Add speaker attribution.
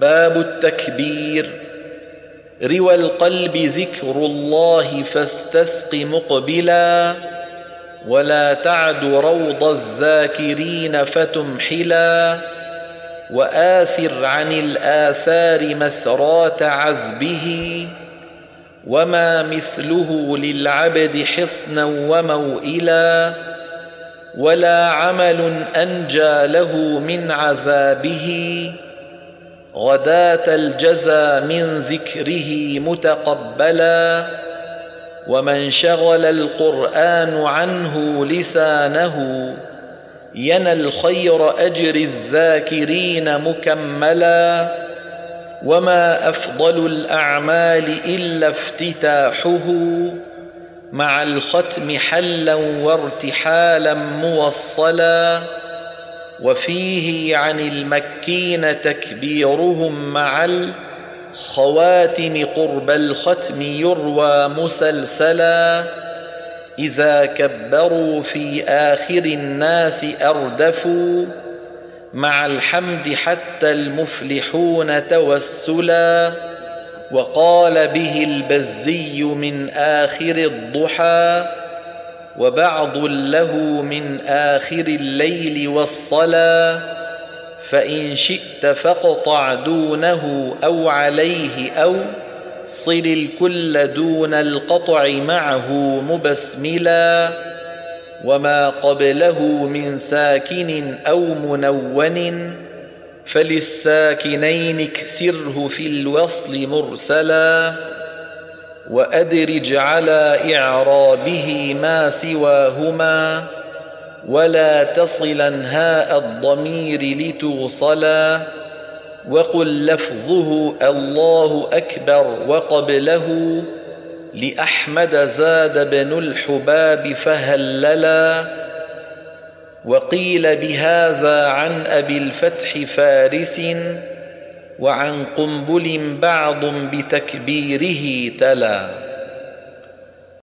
Speaker 1: باب التكبير. روى القلب ذكر الله فاستسق مقبلا ولا تعد روض الذاكرين فتمحلا وآثر عن الآثار مثرات عذبه وما مثله للعبد حصنا وموئلا ولا عمل أنجى له من عذابه. غداة الجزى من ذكره متقبلا ومن شغل القرآن عنه لسانه ينى الخير أجر الذاكرين مكملا وما أفضل الأعمال إلا افتتاحه مع الختم حلا وارتحالا موصلا. وفيه عن المكين تكبيرهم مع الخواتم قرب الختم يروى مسلسلا إذا كبروا في آخر الناس أردفوا مع الحمد حتى المفلحون توسلا وقال به البزي من آخر الضحى وبعض له من آخر الليل والصلاة فإن شئت فاقطع دونه أو عليه أو صل الكل دون القطع معه مبسملا وما قبله من ساكن أو منون فللساكنين اكسره في الوصل مرسلا. وأدرج على إعرابه ما سواهما ولا تصلا هاء الضمير لتوصلا وقل لفظه الله أكبر وقبله لأحمد زاد بن الحباب فهللا وقيل بهذا عن أبي الفتح فارس وعن قنبل بعض بتكبيره تلا.